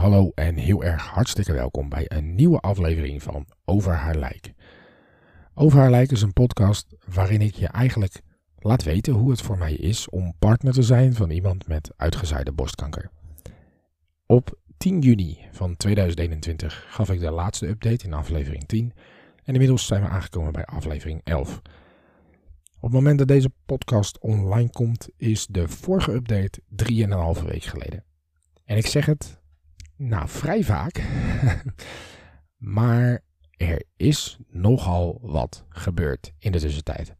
Hallo en heel erg hartstikke welkom bij een nieuwe aflevering van Over haar lijk. Over haar lijk is een podcast waarin ik je eigenlijk laat weten hoe het voor mij is om partner te zijn van iemand met uitgezaaide borstkanker. Op 10 juni van 2021 gaf ik de laatste update in aflevering 10 en inmiddels zijn we aangekomen bij aflevering 11. Op het moment dat deze podcast online komt is de vorige update 3,5 week geleden. En ik zeg het nou, vrij vaak. maar er is nogal wat gebeurd in de tussentijd.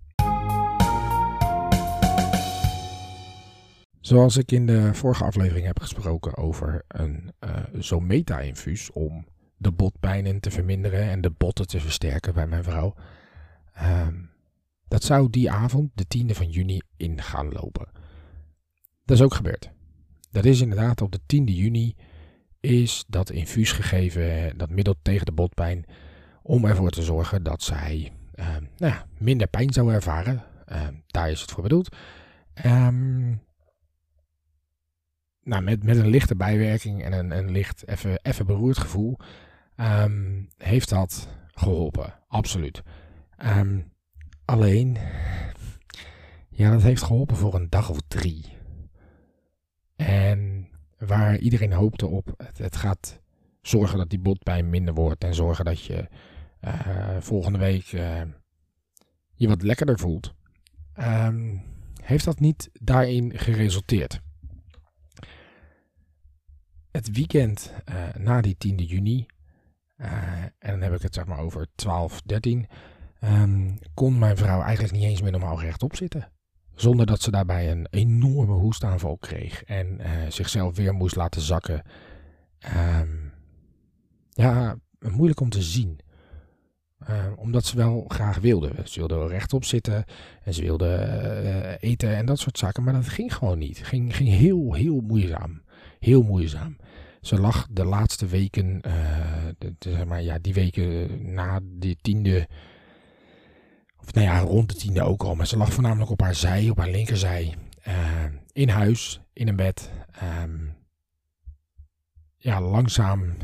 Zoals ik in de vorige aflevering heb gesproken over een uh, Zometa-infuus om de botpijnen te verminderen en de botten te versterken bij mijn vrouw. Uh, dat zou die avond, de 10e van juni, in gaan lopen. Dat is ook gebeurd. Dat is inderdaad op de 10e juni is dat infuus gegeven, dat middel tegen de botpijn, om ervoor te zorgen dat zij uh, nou ja, minder pijn zou ervaren. Uh, daar is het voor bedoeld. Um, nou, met, met een lichte bijwerking en een, een licht even, even beroerd gevoel, heeft dat geholpen. Absoluut. Alleen, ja, dat heeft geholpen voor een dag of drie. En waar iedereen hoopte op. Het, het, gaat zorgen dat die botpijn minder wordt en zorgen dat je uh, volgende week uh, je wat lekkerder voelt. Um, heeft dat niet daarin geresulteerd? Het weekend uh, na die 10e juni, en dan heb ik het zeg maar over 12, 13, um, kon mijn vrouw eigenlijk niet eens meer normaal rechtop zitten. Zonder dat ze daarbij een enorme hoestaanval kreeg en uh, zichzelf weer moest laten zakken. Um, ja, moeilijk om te zien. Uh, omdat ze wel graag wilde. Ze wilde rechtop zitten en ze wilde uh, eten en dat soort zaken. Maar dat ging gewoon niet. Ging, ging heel, heel moeizaam. Heel moeizaam. Ze lag de laatste weken, de, de, zeg maar, ja, die weken na die tiende nou ja, rond de tiende ook al. Maar ze lag voornamelijk op haar zij, op haar linkerzij. Uh, in huis, in een bed. Um, ja, langzaam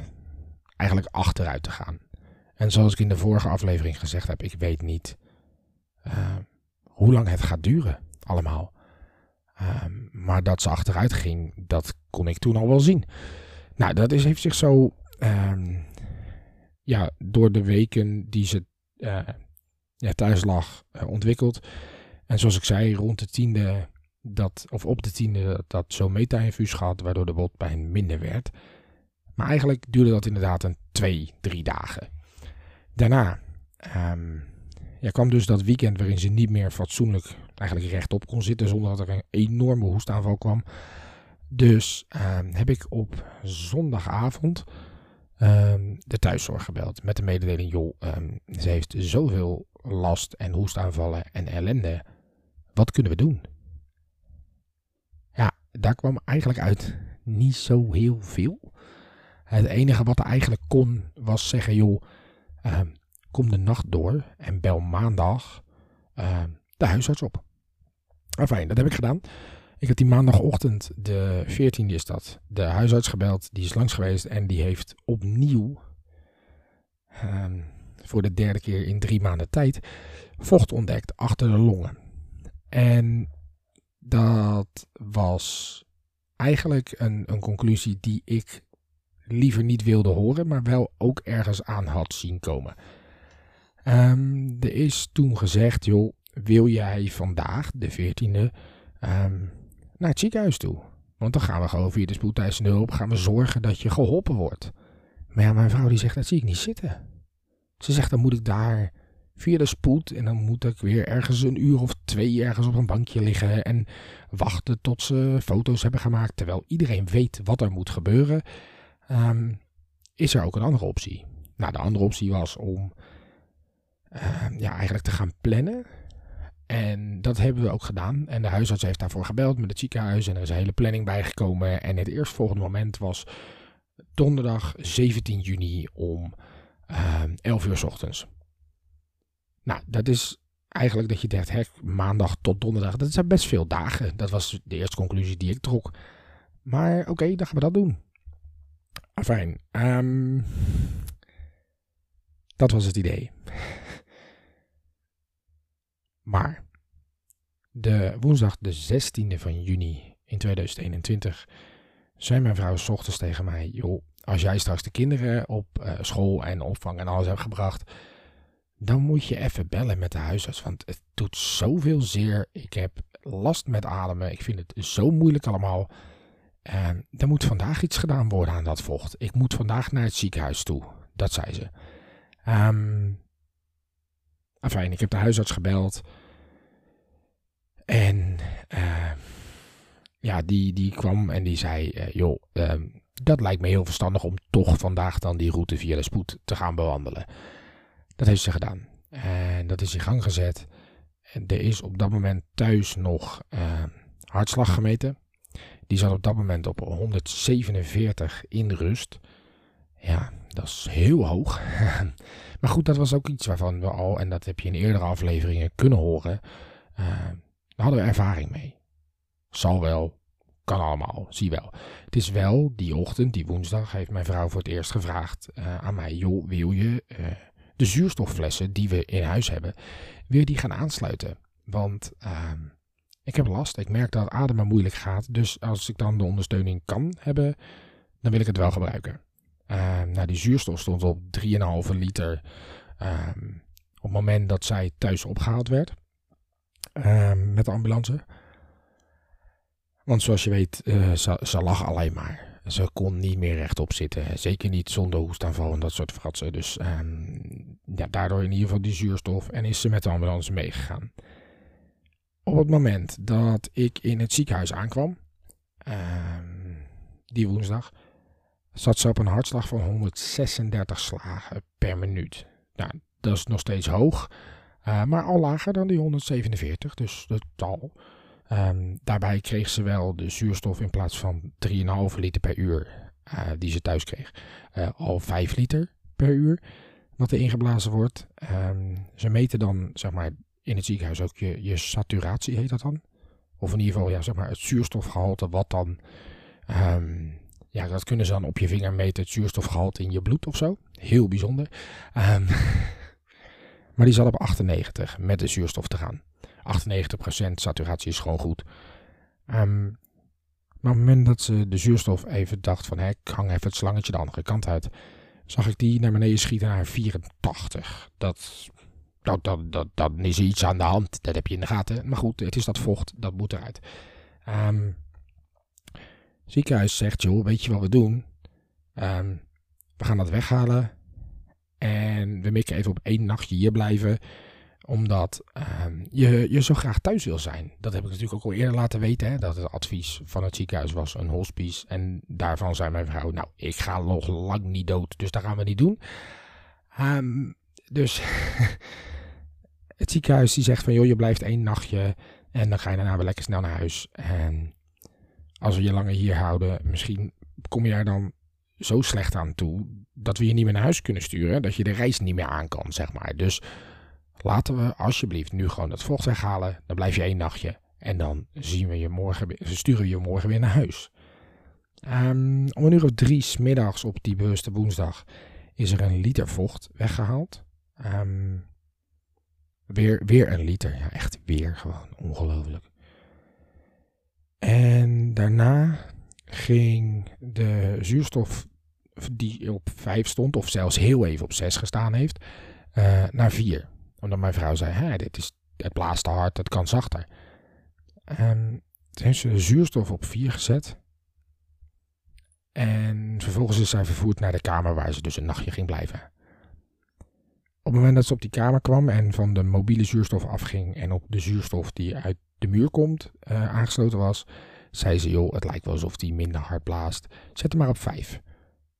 eigenlijk achteruit te gaan. En zoals ik in de vorige aflevering gezegd heb, ik weet niet uh, hoe lang het gaat duren, allemaal. Maar dat ze achteruit ging, dat kon ik toen al wel zien. Nou, dat is, heeft zich zo ja, door de weken die ze uh, ja, thuis lag uh, ontwikkeld. En zoals ik zei, rond de tiende, dat, of op de tiende, dat, zo'n meta-infuus gehad, waardoor de botpijn minder werd. Maar eigenlijk duurde dat inderdaad een twee, drie dagen. Daarna um, ja, kwam dus dat weekend waarin ze niet meer fatsoenlijk eigenlijk rechtop kon zitten zonder dat er een enorme hoestaanval kwam. Dus um, heb ik op zondagavond um, de thuiszorg gebeld met de mededeling: joh, ze heeft zoveel last en hoestaanvallen en ellende. Wat kunnen we doen? Ja, daar kwam eigenlijk uit niet zo heel veel. Het enige wat er eigenlijk kon was zeggen: joh, uh, kom de nacht door en bel maandag uh, de huisarts op. Enfin, dat heb ik gedaan. Ik heb die maandagochtend, de 14e is dat, de huisarts gebeld. Die is langs geweest en die heeft opnieuw um, voor de derde keer in drie maanden tijd vocht ontdekt achter de longen. En dat was eigenlijk een, een conclusie die ik liever niet wilde horen, maar wel ook ergens aan had zien komen. Um, er is toen gezegd, joh, wil jij vandaag, de 14e, um, naar het ziekenhuis toe? Want dan gaan we gewoon via de spoedeisende hulp gaan we zorgen dat je geholpen wordt. Maar ja, mijn vrouw die zegt, dat zie ik niet zitten. Ze zegt, dan moet ik daar via de spoed. En dan moet ik weer ergens een uur of twee ergens op een bankje liggen en wachten tot ze foto's hebben gemaakt. Terwijl iedereen weet wat er moet gebeuren. Ehm, is er ook een andere optie. Nou, de andere optie was om ehm, ja, eigenlijk te gaan plannen. En dat hebben we ook gedaan. En de huisarts heeft daarvoor gebeld met het ziekenhuis. En er is een hele planning bijgekomen. En het eerstvolgende moment was donderdag 17 juni om 11 ehm, uur s ochtends. Nou, dat is eigenlijk dat je denkt, hè, maandag tot donderdag, dat zijn best veel dagen. Dat was de eerste conclusie die ik trok. Maar oké, dan gaan we dat doen. Fijn. Um, dat was het idee. maar de woensdag de 16e van juni in 2021 zei mijn vrouw s ochtends tegen mij: joh, als jij straks de kinderen op uh, school en opvang en alles hebt gebracht, dan moet je even bellen met de huisarts. Want het doet zoveel zeer. Ik heb last met ademen. Ik vind het zo moeilijk allemaal. En er moet vandaag iets gedaan worden aan dat vocht. Ik moet vandaag naar het ziekenhuis toe. Dat zei ze. Um, ik heb de huisarts gebeld. En uh, ja, die, die kwam en die zei: uh, joh, um, dat lijkt me heel verstandig om toch vandaag dan die route via de spoed te gaan bewandelen. Dat heeft ze gedaan. En dat is in gang gezet. En er is op dat moment thuis nog uh, hartslag gemeten. Die zat op dat moment op 147 in rust. Ja, dat is heel hoog. maar goed, dat was ook iets waarvan we al, en dat heb je in eerdere afleveringen kunnen horen, uh, daar hadden we ervaring mee. Zal wel, kan allemaal, zie wel. Het is wel, die ochtend, die woensdag, heeft mijn vrouw voor het eerst gevraagd uh, aan mij: joh, wil je uh, de zuurstofflessen die we in huis hebben, weer die gaan aansluiten? Want uh, ik heb last, ik merk dat ademen moeilijk gaat. Dus als ik dan de ondersteuning kan hebben, dan wil ik het wel gebruiken. Ehm, nou, die zuurstof stond op 3,5 liter ehm, op het moment dat zij thuis opgehaald werd met de ambulance. Want zoals je weet, uh, ze, ze, lag alleen maar. Ze kon niet meer rechtop zitten. Zeker niet zonder hoestaanval en dat soort fratsen. Dus um, ja, daardoor in ieder geval die zuurstof. En is ze met de ambulance meegegaan. Op het moment dat ik in het ziekenhuis aankwam, um, die woensdag, zat ze op een hartslag van 136 slagen per minuut. Nou, dat is nog steeds hoog, uh, maar al lager dan die 147, dus de tal. Um, daarbij kreeg ze wel de zuurstof in plaats van 3,5 liter per uur uh, die ze thuis kreeg, uh, al 5 liter per uur wat er ingeblazen wordt. Um, ze meten dan zeg maar in het ziekenhuis ook je, je saturatie, heet dat dan? Of in ieder geval ja, zeg maar het zuurstofgehalte wat dan... Um, ja, dat kunnen ze dan op je vinger meten, het zuurstofgehalte in je bloed of zo. Heel bijzonder. maar die zat op 98 met de zuurstof te gaan. 98% saturatie is gewoon goed. Um, maar op het moment dat ze de zuurstof even dacht van, hé, ik hang even het slangetje de andere kant uit, zag ik die naar beneden schieten naar 84. Dat, dat, dat, dat, is iets aan de hand, dat heb je in de gaten. Maar goed, het is dat vocht, dat moet eruit. Um, ziekenhuis zegt, joh, weet je wat we doen? Um, we gaan dat weghalen en we mikken even op één nachtje hier blijven omdat uh, je, je zo graag thuis wil zijn. Dat heb ik natuurlijk ook al eerder laten weten. Hè, dat het advies van het ziekenhuis was een hospice. En daarvan zei mijn vrouw, nou, ik ga nog lang niet dood. Dus dat gaan we niet doen. Um, dus het ziekenhuis die zegt van, joh, je blijft één nachtje. En dan ga je daarna weer lekker snel naar huis. En als we je langer hier houden, misschien kom je er dan zo slecht aan toe... dat we je niet meer naar huis kunnen sturen. Dat je de reis niet meer aan kan, zeg maar. Dus Laten we alsjeblieft nu gewoon het vocht weghalen. Dan blijf je één nachtje. En dan zien we je morgen, sturen we je morgen weer naar huis. Um, om een uur of drie smiddags op die bewuste woensdag is er een liter vocht weggehaald. Um, weer, weer een liter. Ja, echt weer gewoon. Ongelooflijk. En daarna ging de zuurstof die op 5 stond, of zelfs heel even op 6 gestaan heeft, uh, naar 4 omdat mijn vrouw zei, dit is, het blaast te hard, het kan zachter. En toen heeft ze zuurstof op 4 gezet. En vervolgens is zij vervoerd naar de kamer waar ze dus een nachtje ging blijven. op het moment dat ze op die kamer kwam en van de mobiele zuurstof afging en op de zuurstof die uit de muur komt uh, aangesloten was, zei ze, joh, het lijkt wel alsof die minder hard blaast. Zet hem maar op 5.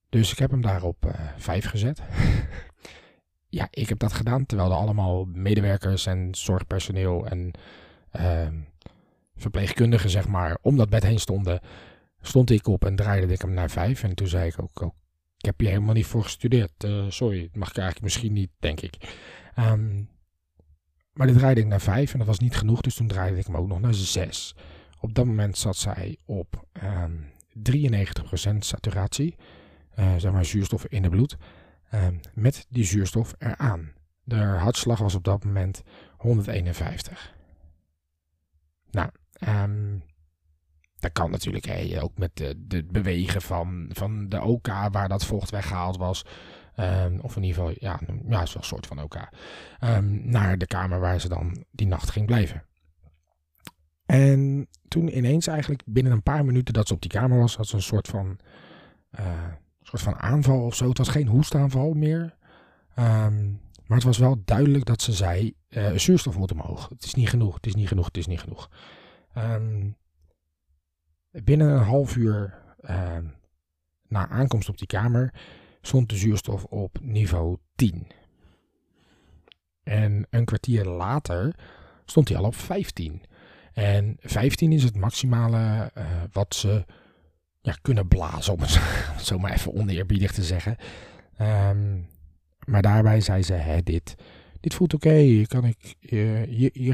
Dus ik heb hem daar op uh, 5 gezet. ja, ik heb dat gedaan terwijl er allemaal medewerkers en zorgpersoneel en uh, verpleegkundigen, zeg maar, om dat bed heen stonden. Stond ik op en draaide ik hem naar 5. En toen zei ik ook, ook ik heb hier helemaal niet voor gestudeerd. Uh, sorry, dat mag ik eigenlijk misschien niet, denk ik. Um, maar dit draaide ik naar 5 en dat was niet genoeg, dus toen draaide ik hem ook nog naar 6. Op dat moment zat zij op um, 93% saturatie, uh, zeg maar zuurstof in het bloed, met die zuurstof eraan. De hartslag was op dat moment 151. Nou, um, dat kan natuurlijk ook met de bewegen van, van de OK waar dat vocht weggehaald was. Um, of in ieder geval, ja, ja is wel een soort van OK. Naar de kamer waar ze dan die nacht ging blijven. En toen ineens eigenlijk binnen een paar minuten dat ze op die kamer was, had ze een soort van, uh, soort van aanval of zo. Het was geen hoestaanval meer. Um, maar het was wel duidelijk dat ze zei, uh, zuurstof moet omhoog. Het is niet genoeg, het is niet genoeg, het is niet genoeg. Um, binnen een half uur uh, na aankomst op die kamer stond de zuurstof op niveau 10. En een kwartier later stond hij al op 15. En 15 is het maximale uh, wat ze kunnen blazen, om het zo maar even oneerbiedig te zeggen. Um, maar daarbij zei ze, dit, dit voelt oké, okay, kan ik,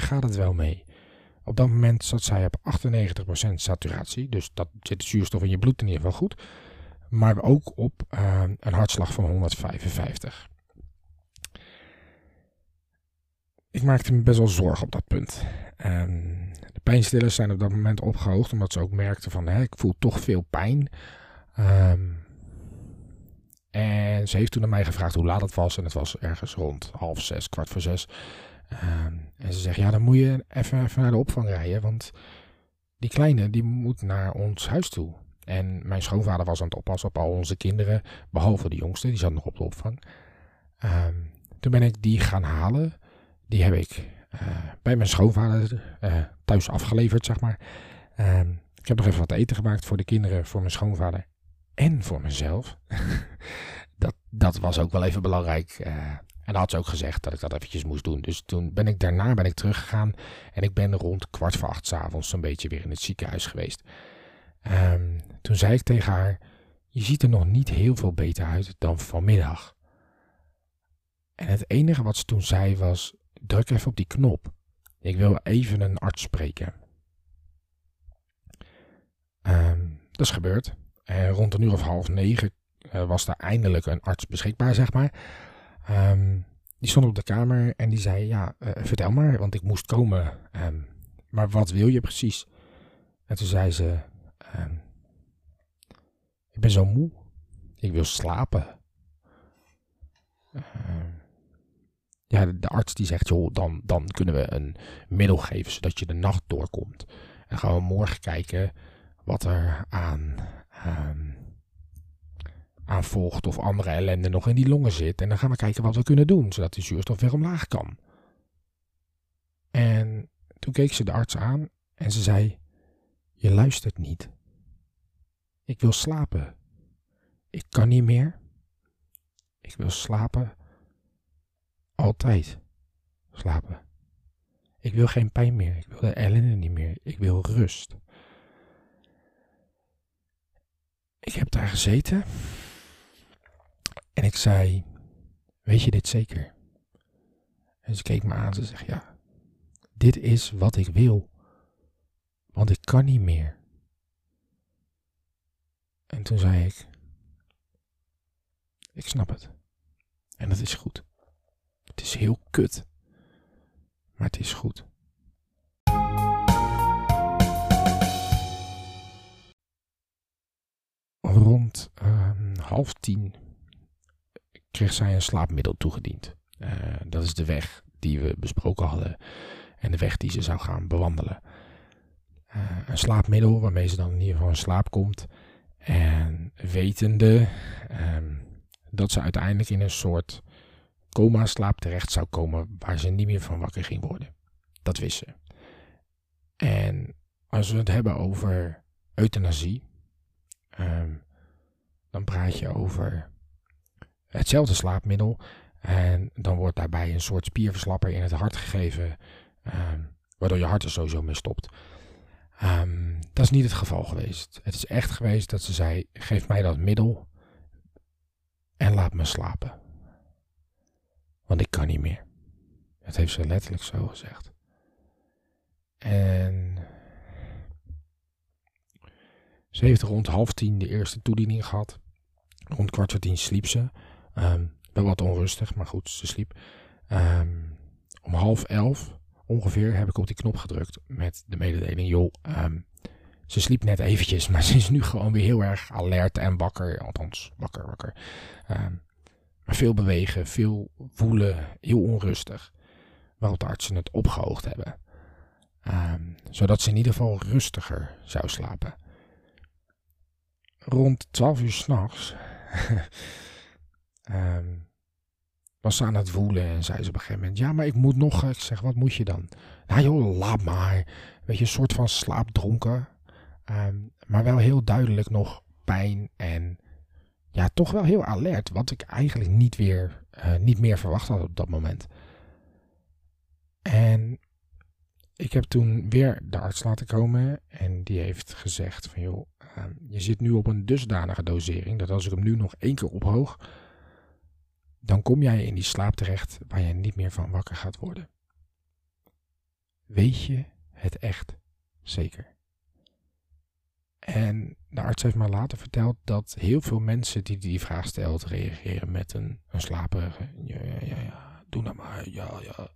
gaat het wel mee. Op dat moment zat zij op 98% saturatie, dus dat zit zuurstof in je bloed in ieder geval goed. Maar ook op uh, een hartslag van 155. Maakte me best wel zorgen op dat punt. Um, de pijnstillers zijn op dat moment opgehoogd, omdat ze ook merkten van, hè, ik voel toch veel pijn. Um, en ze heeft toen aan mij gevraagd hoe laat het was. En het was ergens rond half zes, kwart voor zes. Um, en ze zegt, ja, dan moet je even, even naar de opvang rijden. Want die kleine, die moet naar ons huis toe. En mijn schoonvader was aan het oppassen op al onze kinderen. Behalve de jongste, die zat nog op de opvang. Toen ben ik die gaan halen. Die heb ik uh, bij mijn schoonvader uh, thuis afgeleverd, zeg maar. Um, ik heb nog even wat eten gemaakt voor de kinderen, voor mijn schoonvader en voor mezelf. dat, dat was ook wel even belangrijk. Uh, en had ze ook gezegd dat ik dat eventjes moest doen. Dus toen ben ik daarna ben ik teruggegaan. En ik ben rond kwart voor acht s'avonds zo'n beetje weer in het ziekenhuis geweest. Um, toen zei ik tegen haar, je ziet er nog niet heel veel beter uit dan vanmiddag. En het enige wat ze toen zei was, druk even op die knop. Ik wil even een arts spreken. Um, dat is gebeurd. En rond een uur of half negen uh, was daar eindelijk een arts beschikbaar, zeg maar. Um, die stond op de kamer en die zei, ja, uh, vertel maar, want ik moest komen. Um, maar wat wil je precies? En toen zei ze, ik ben zo moe. Ik wil slapen. Ja, de, arts die zegt, joh, dan, dan kunnen we een middel geven zodat je de nacht doorkomt. En gaan we morgen kijken wat er aan um, aan vocht of andere ellende nog in die longen zit. En dan gaan we kijken wat we kunnen doen, zodat die zuurstof weer omlaag kan. En toen keek ze de arts aan en ze zei: Je luistert niet. Ik wil slapen. Ik kan niet meer. Ik wil slapen. Altijd slapen. Ik wil geen pijn meer. Ik wil de ellende niet meer. Ik wil rust. Ik heb daar gezeten en ik zei: Weet je dit zeker? En ze keek me aan ze zegt: Ja, dit is wat ik wil, want ik kan niet meer. En toen zei ik: Ik snap het. En het is goed. Het is heel kut, maar het is goed. rond uh, half tien kreeg zij een slaapmiddel toegediend. Uh, dat is de weg die we besproken hadden en de weg die ze zou gaan bewandelen. Uh, een slaapmiddel waarmee ze dan in ieder geval in slaap komt. En wetende um, dat ze uiteindelijk in een soort coma-slaap terecht zou komen waar ze niet meer van wakker ging worden. Dat wist ze. En als we het hebben over euthanasie, ehm, dan praat je over hetzelfde slaapmiddel. En dan wordt daarbij een soort spierverslapper in het hart gegeven, ehm, waardoor je hart er sowieso mee stopt. Um, dat is niet het geval geweest. Het is echt geweest dat ze zei: geef mij dat middel en laat me slapen. Want ik kan niet meer. Dat heeft ze letterlijk zo gezegd. En ze heeft rond half tien de eerste toediening gehad. Rond kwart voor tien sliep ze. Um, wel wat onrustig, maar goed, ze sliep. Um, om half elf ongeveer heb ik op die knop gedrukt met de mededeling: joh, um, ze sliep net eventjes, maar ze is nu gewoon weer heel erg alert en wakker. Althans, wakker, wakker. Um, maar veel bewegen, veel voelen, heel onrustig. Waarop de artsen het opgehoogd hebben. Um, zodat ze in ieder geval rustiger zou slapen. Rond 12 uur s'nachts um, was ze aan het woelen en zei ze op een gegeven moment: Ja, maar ik moet nog. Ik zeg: Wat moet je dan? Nou joh, laat maar. Weet je, een soort van slaapdronken. Um, maar wel heel duidelijk nog pijn en ja, toch wel heel alert. Wat ik eigenlijk niet, weer, uh, niet meer verwacht had op dat moment. En ik heb toen weer de arts laten komen en die heeft gezegd van joh, uh, je zit nu op een dusdanige dosering dat als ik hem nu nog één keer ophoog, dan kom jij in die slaap terecht waar je niet meer van wakker gaat worden. Weet je het echt zeker? En de arts heeft me later verteld dat heel veel mensen die die vraag stelt reageren met een, een slaperige. Ja, ja, ja, ja, doe nou maar. Ja, ja,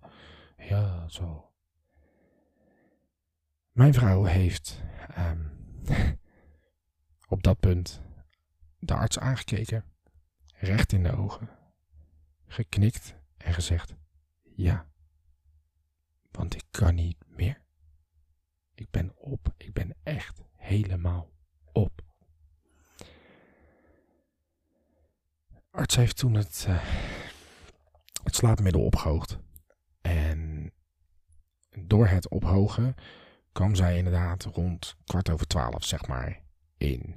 ja, zo. Mijn vrouw heeft um, op dat punt de arts aangekeken, recht in de ogen, geknikt en gezegd: Ja, want ik kan niet meer. Ik ben op, ik ben echt helemaal op. Arts heeft toen het, uh, het slaapmiddel opgehoogd. En door het ophogen kwam zij inderdaad rond kwart over twaalf, zeg maar, in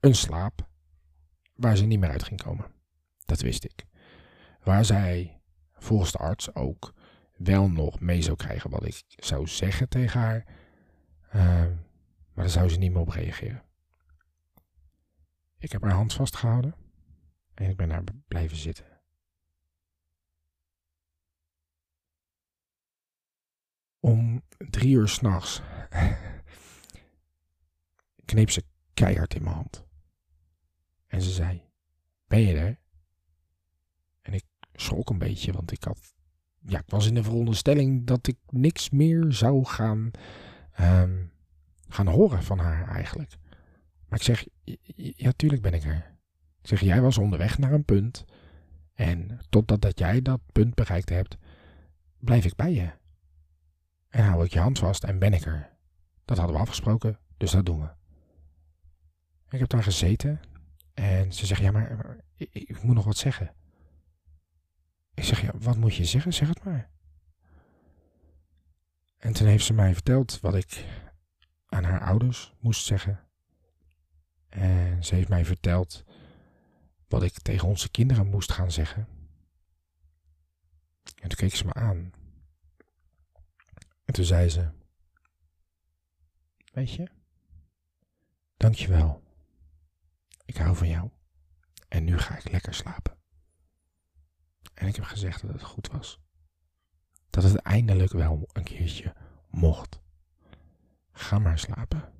een slaap waar ze niet meer uit ging komen. Dat wist ik. Waar zij volgens de arts ook wel nog mee zou krijgen wat ik zou zeggen tegen haar. Uh, maar daar zou ze niet meer op reageren. Ik heb haar hand vastgehouden en ik ben daar blijven zitten. Om drie uur s'nachts kneep ze keihard in mijn hand. En ze zei: Ben je er? En ik schrok een beetje, want ik had. Ja, ik was in de veronderstelling dat ik niks meer zou gaan. Um, gaan horen van haar eigenlijk. Maar ik zeg, ja, tuurlijk ben ik er. Ik zeg, jij was onderweg naar een punt. En totdat dat jij dat punt bereikt hebt, blijf ik bij je. En hou ik je hand vast en ben ik er. Dat hadden we afgesproken, dus dat doen we. Ik heb daar gezeten en ze zegt, ja, maar, ik, ik, moet nog wat zeggen. Ik zeg, ja, wat moet je zeggen? Zeg het maar. En toen heeft ze mij verteld wat ik aan haar ouders moest zeggen. En ze heeft mij verteld wat ik tegen onze kinderen moest gaan zeggen. En toen keek ze me aan. En toen zei ze: Weet je, dankjewel. Ik hou van jou. En nu ga ik lekker slapen. En ik heb gezegd dat het goed was. Dat het eindelijk wel een keertje mocht. Ga maar slapen.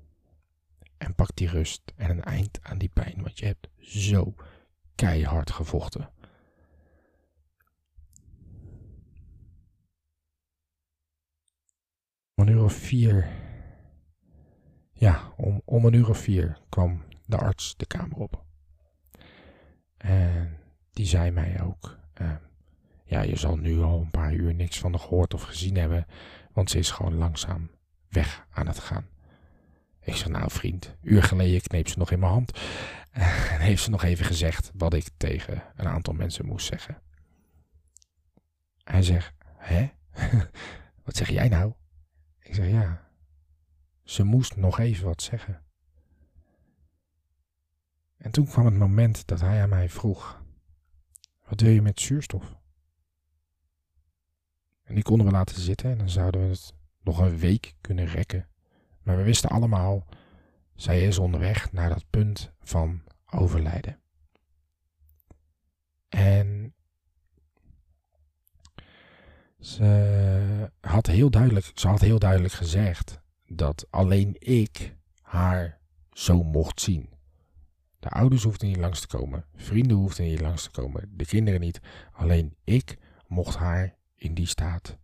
En pak die rust en een eind aan die pijn, want je hebt zo keihard gevochten. Om een uur of vier, ja, om, om een uur of vier kwam de arts de kamer op. En die zei mij ook, uh, ja, je zal nu al een paar uur niks van haar gehoord of gezien hebben, want ze is gewoon langzaam weg aan het gaan. Ik zeg, nou vriend, uur geleden kneep ze nog in mijn hand. En heeft ze nog even gezegd wat ik tegen een aantal mensen moest zeggen. Hij zegt, hè? wat zeg jij nou? Ik zeg, ja. Ze moest nog even wat zeggen. En toen kwam het moment dat hij aan mij vroeg: Wat wil je met zuurstof? En die konden we laten zitten en dan zouden we het nog een week kunnen rekken. Maar we wisten allemaal, zij is onderweg naar dat punt van overlijden. En ze had heel duidelijk, ze had heel duidelijk gezegd dat alleen ik haar zo mocht zien. De ouders hoefden niet langs te komen, vrienden hoefden niet langs te komen, de kinderen niet. Alleen ik mocht haar in die staat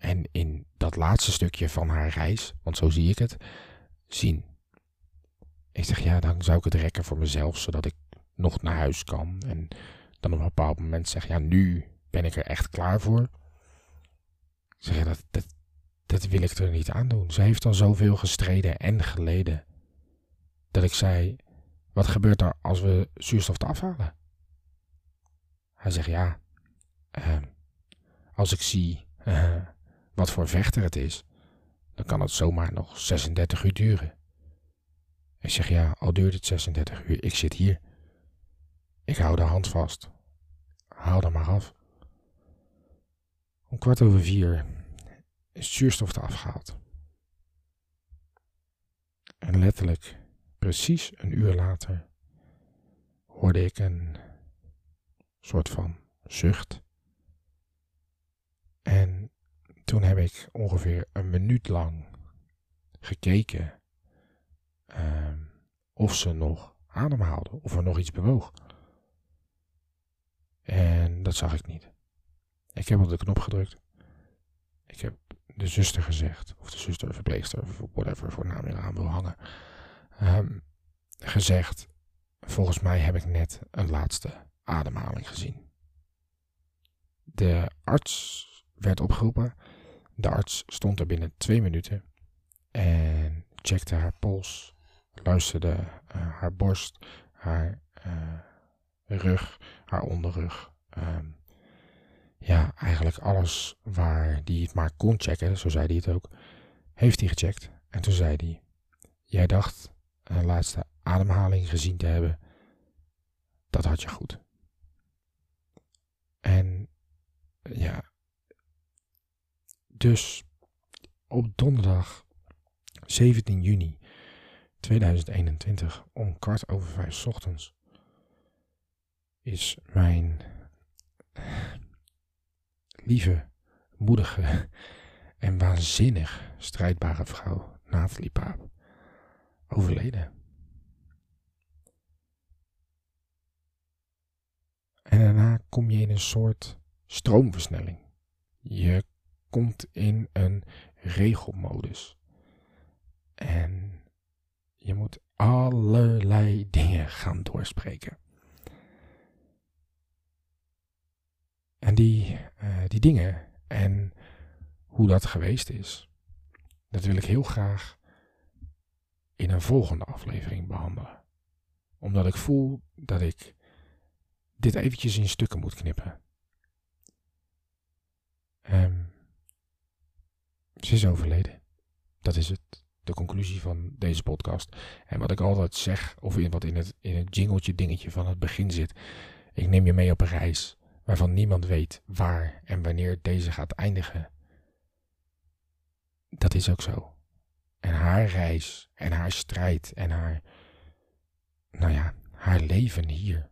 en in dat laatste stukje van haar reis, want zo zie ik het, zien. Ik zeg ja, dan zou ik het rekken voor mezelf, zodat ik nog naar huis kan. En dan op een bepaald moment zeg ja, nu ben ik er echt klaar voor. Ik zeg dat, dat, dat wil ik er niet aan doen. Ze heeft al zoveel gestreden en geleden. Dat ik zei, wat gebeurt er als we zuurstof afhalen? Hij zegt ja, uh, als ik zie uh, wat voor vechter het is, dan kan het zomaar nog 36 uur duren. Ik zeg ja, al duurt het 36 uur, ik zit hier. Ik hou de hand vast. Haal er maar af. Om kwart over vier is zuurstof eraf gehaald. En letterlijk, precies een uur later, hoorde ik een soort van zucht. En toen heb ik ongeveer een minuut lang gekeken uh, of ze nog ademhaalde, of er nog iets bewoog. En dat zag ik niet. Ik heb op de knop gedrukt. Ik heb de zuster gezegd, of de zuster, verpleegster, of whatever voor naam aan wil hangen, um, gezegd: Volgens mij heb ik net een laatste ademhaling gezien. De arts werd opgeroepen. De arts stond er binnen twee minuten en checkte haar pols, luisterde uh, haar borst, haar uh, rug, haar onderrug. Um, ja, eigenlijk alles waar die het maar kon checken, zo zei hij het ook, heeft hij gecheckt. En toen zei hij, jij dacht een laatste ademhaling gezien te hebben, dat had je goed. En ja, dus op donderdag 17 juni 2021 om kwart over vijf ochtends is mijn lieve, moedige en waanzinnig strijdbare vrouw Nathalie Paap overleden. En daarna kom je in een soort stroomversnelling. Je komt in een regelmodus. En je moet allerlei dingen gaan doorspreken. En die, uh, die dingen en hoe dat geweest is, dat wil ik heel graag in een volgende aflevering behandelen. Omdat ik voel dat ik dit eventjes in stukken moet knippen. Um, ze is overleden. Dat is het, de conclusie van deze podcast. En wat ik altijd zeg, of in, wat in het, in het jingletje dingetje van het begin zit. Ik neem je mee op een reis waarvan niemand weet waar en wanneer deze gaat eindigen. Dat is ook zo. En haar reis en haar strijd en haar, nou ja, haar leven hier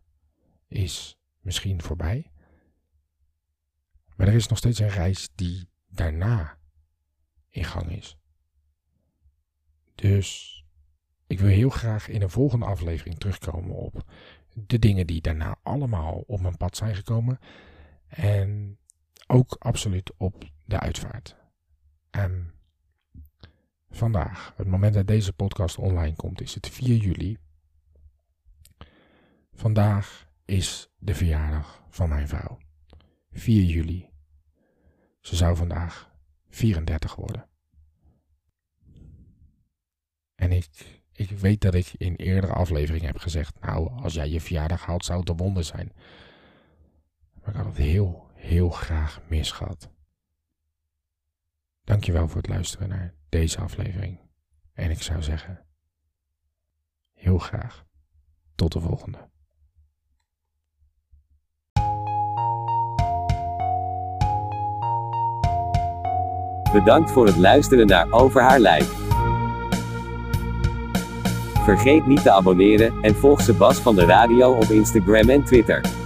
is misschien voorbij. Maar er is nog steeds een reis die daarna in gang is. Dus ik wil heel graag in een volgende aflevering terugkomen op de dingen die daarna allemaal op mijn pad zijn gekomen. En ook absoluut op de uitvaart. En vandaag, het moment dat deze podcast online komt, is het 4 juli. Vandaag is de verjaardag van mijn vrouw. 4 juli. Ze zou vandaag 34 worden. En ik ik weet dat ik in eerdere afleveringen heb gezegd, nou, als jij je verjaardag haalt, zou het een wonder zijn. Maar ik had het heel, heel graag mis gehad. Dankjewel voor het luisteren naar deze aflevering. En ik zou zeggen, heel graag tot de volgende. Bedankt voor het luisteren naar Over haar lijk. Vergeet niet te abonneren en volg Sebas van de Radio op Instagram en Twitter.